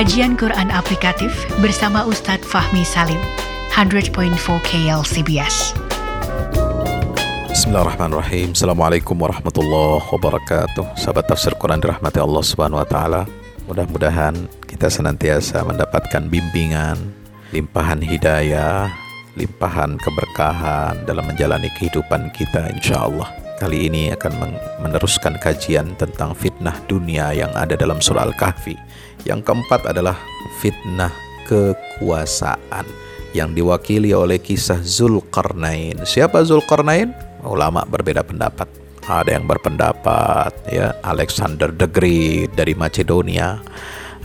Kajian Quran Aplikatif bersama Ustadz Fahmi Salim, 100.4 KLCBS. Bismillahirrahmanirrahim. Assalamualaikum warahmatullahi wabarakatuh. Sahabat tafsir Quran dirahmati Allah Subhanahu wa taala. Mudah-mudahan kita senantiasa mendapatkan bimbingan, limpahan hidayah, limpahan keberkahan dalam menjalani kehidupan kita insya Allah. Kali ini akan meneruskan kajian tentang fitnah dunia yang ada dalam surah Al-Kahfi. Yang keempat adalah fitnah kekuasaan yang diwakili oleh kisah Zulkarnain. Siapa Zulkarnain? ulama berbeda pendapat. Ada yang berpendapat ya Alexander the Great dari Macedonia.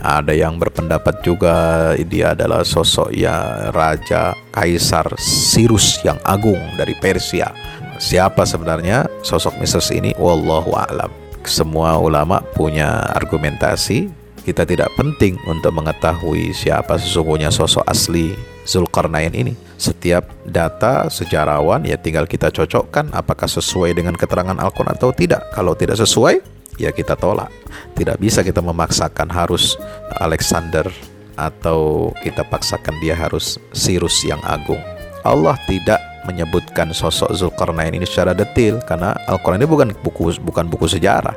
Ada yang berpendapat juga dia adalah sosok ya raja kaisar Sirus yang agung dari Persia. Siapa sebenarnya sosok Misrs ini? Wallahu a'lam. Semua ulama punya argumentasi. Kita tidak penting untuk mengetahui siapa sesungguhnya sosok asli Zulkarnain ini. Setiap data sejarawan ya tinggal kita cocokkan apakah sesuai dengan keterangan Al-Quran atau tidak. Kalau tidak sesuai, ya kita tolak. Tidak bisa kita memaksakan harus Alexander atau kita paksakan dia harus Sirus yang agung. Allah tidak menyebutkan sosok Zulkarnain ini secara detail karena Al-Qur'an ini bukan buku bukan buku sejarah.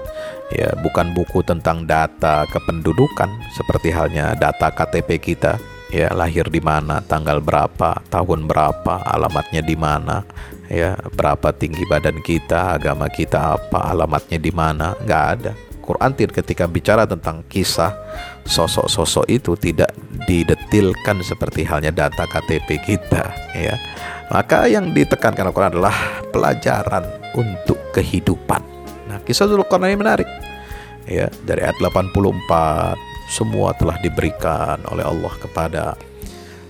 Ya, bukan buku tentang data kependudukan seperti halnya data KTP kita ya lahir di mana, tanggal berapa, tahun berapa, alamatnya di mana, ya berapa tinggi badan kita, agama kita apa, alamatnya di mana, nggak ada. Quran ketika bicara tentang kisah sosok-sosok itu tidak didetilkan seperti halnya data KTP kita, ya. Maka yang ditekankan Al-Quran adalah pelajaran untuk kehidupan. Nah, kisah Zulkarnain ini menarik. Ya, dari ayat 84 semua telah diberikan oleh Allah kepada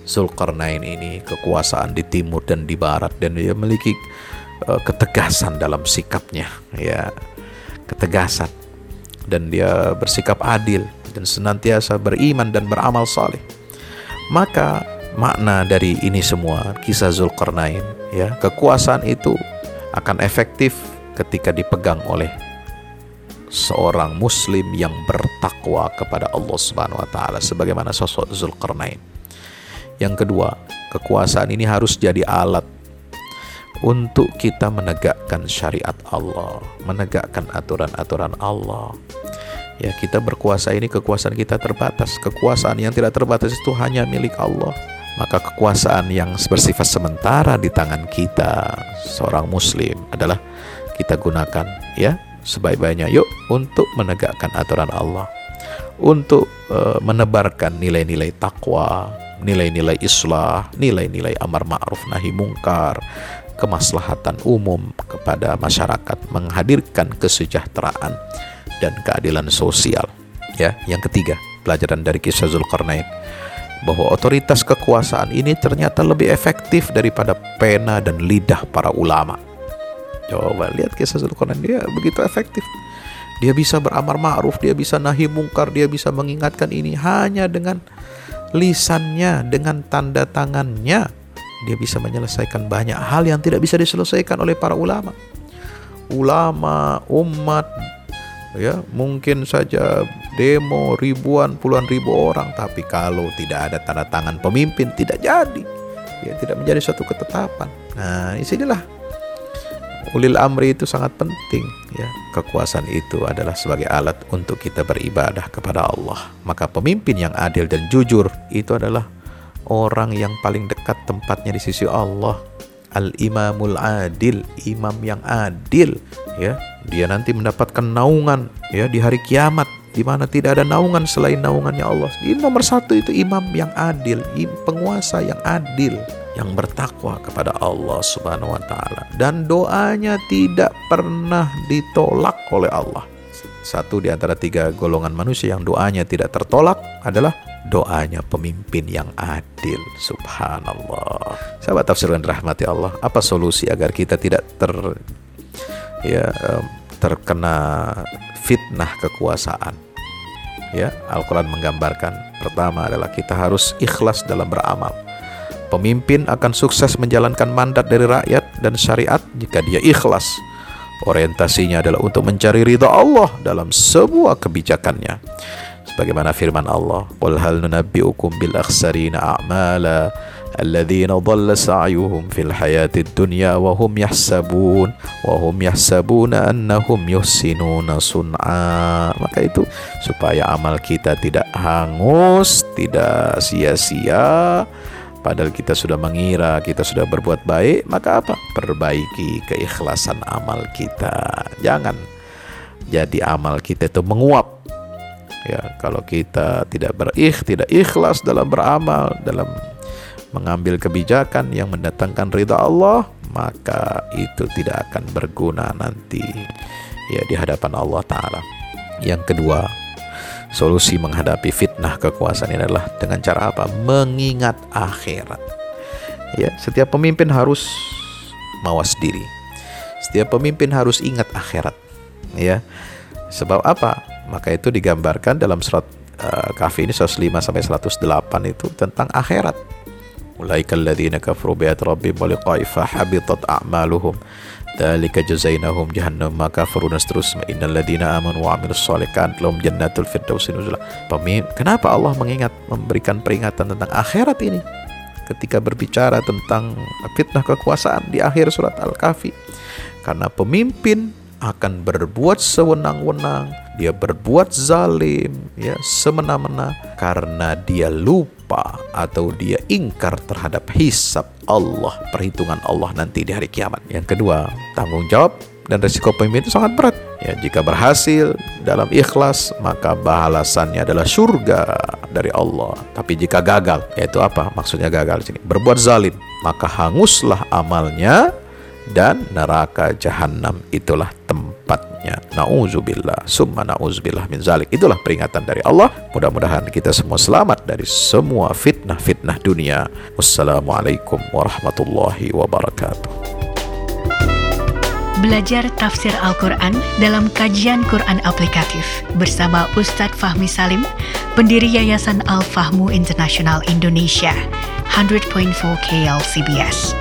Zulkarnain ini kekuasaan di timur dan di barat dan dia memiliki uh, ketegasan dalam sikapnya ya ketegasan dan dia bersikap adil dan senantiasa beriman dan beramal saleh maka makna dari ini semua kisah Zulkarnain ya kekuasaan itu akan efektif ketika dipegang oleh seorang muslim yang bertakwa kepada Allah Subhanahu wa taala sebagaimana sosok Zulkarnain. Yang kedua, kekuasaan ini harus jadi alat untuk kita menegakkan syariat Allah, menegakkan aturan-aturan Allah. Ya, kita berkuasa ini kekuasaan kita terbatas. Kekuasaan yang tidak terbatas itu hanya milik Allah. Maka kekuasaan yang bersifat sementara di tangan kita, seorang muslim adalah kita gunakan ya sebaik-baiknya yuk untuk menegakkan aturan Allah untuk uh, menebarkan nilai-nilai takwa nilai-nilai islah nilai-nilai amar ma'ruf nahi mungkar kemaslahatan umum kepada masyarakat menghadirkan kesejahteraan dan keadilan sosial ya yang ketiga pelajaran dari kisah Zulkarnain bahwa otoritas kekuasaan ini ternyata lebih efektif daripada pena dan lidah para ulama Coba lihat kisah Zulkarnain dia begitu efektif. Dia bisa beramar ma'ruf, dia bisa nahi mungkar, dia bisa mengingatkan ini hanya dengan lisannya, dengan tanda tangannya. Dia bisa menyelesaikan banyak hal yang tidak bisa diselesaikan oleh para ulama. Ulama, umat, ya mungkin saja demo ribuan puluhan ribu orang. Tapi kalau tidak ada tanda tangan pemimpin tidak jadi. Ya tidak menjadi suatu ketetapan. Nah di sinilah ulil amri itu sangat penting ya. Kekuasaan itu adalah sebagai alat untuk kita beribadah kepada Allah. Maka pemimpin yang adil dan jujur itu adalah orang yang paling dekat tempatnya di sisi Allah al imamul adil imam yang adil ya. Dia nanti mendapatkan naungan ya di hari kiamat di mana tidak ada naungan selain naungannya Allah. Ini nomor satu itu imam yang adil penguasa yang adil yang bertakwa kepada Allah Subhanahu wa taala. Dan doanya tidak pernah ditolak oleh Allah. Satu di antara tiga golongan manusia yang doanya tidak tertolak adalah doanya pemimpin yang adil. Subhanallah. Sahabat tafsir dan rahmati Allah, apa solusi agar kita tidak ter ya terkena fitnah kekuasaan? Ya, Al-Qur'an menggambarkan pertama adalah kita harus ikhlas dalam beramal Pemimpin akan sukses menjalankan mandat dari rakyat dan syariat jika dia ikhlas. Orientasinya adalah untuk mencari ridha Allah dalam semua kebijakannya. Sebagaimana firman Allah, "Qul hal nunabbi'ukum bil akhsarina a'mala alladhina dhalla sa'yuhum fil hayatid dunya wa hum yahsabun wa hum yahsabuna annahum yuhsinuna sun'a." Maka itu supaya amal kita tidak hangus, tidak sia-sia, Padahal kita sudah mengira kita sudah berbuat baik, maka apa? Perbaiki keikhlasan amal kita. Jangan jadi amal kita itu menguap. Ya, kalau kita tidak berikh, tidak ikhlas dalam beramal, dalam mengambil kebijakan yang mendatangkan ridha Allah, maka itu tidak akan berguna nanti ya di hadapan Allah taala. Yang kedua, solusi menghadapi fitnah kekuasaan ini adalah dengan cara apa? Mengingat akhirat. Ya, setiap pemimpin harus mawas diri. Setiap pemimpin harus ingat akhirat. Ya. Sebab apa? Maka itu digambarkan dalam surat uh, Kahfi ini 105 sampai 108 itu tentang akhirat أولئك الذين كفروا بآيات ربهم ولقائه فحبطت أعمالهم ذلك جزيناهم جهنم ما كفروا dan seterusnya. Innal ladzina amanu wa amilus shalihat lahum jannatul firdausi kenapa Allah mengingat memberikan peringatan tentang akhirat ini? Ketika berbicara tentang fitnah kekuasaan di akhir surat Al-Kahfi. Karena pemimpin akan berbuat sewenang-wenang, dia berbuat zalim, ya semena-mena karena dia lupa atau dia ingkar terhadap hisab Allah, perhitungan Allah nanti di hari kiamat. Yang kedua, tanggung jawab dan resiko pemimpin itu sangat berat. Ya, jika berhasil dalam ikhlas, maka balasannya adalah surga dari Allah. Tapi jika gagal, yaitu apa? Maksudnya gagal di sini. Berbuat zalim, maka hanguslah amalnya dan neraka jahanam itulah tempatnya. Nauzubillah, summa nauzubillah min zalik. Itulah peringatan dari Allah. Mudah-mudahan kita semua selamat dari semua fitnah-fitnah dunia. Wassalamualaikum warahmatullahi wabarakatuh. Belajar tafsir Al-Quran dalam kajian Quran aplikatif bersama Ustadz Fahmi Salim, pendiri Yayasan Al-Fahmu International Indonesia, 100.4 KLCBS.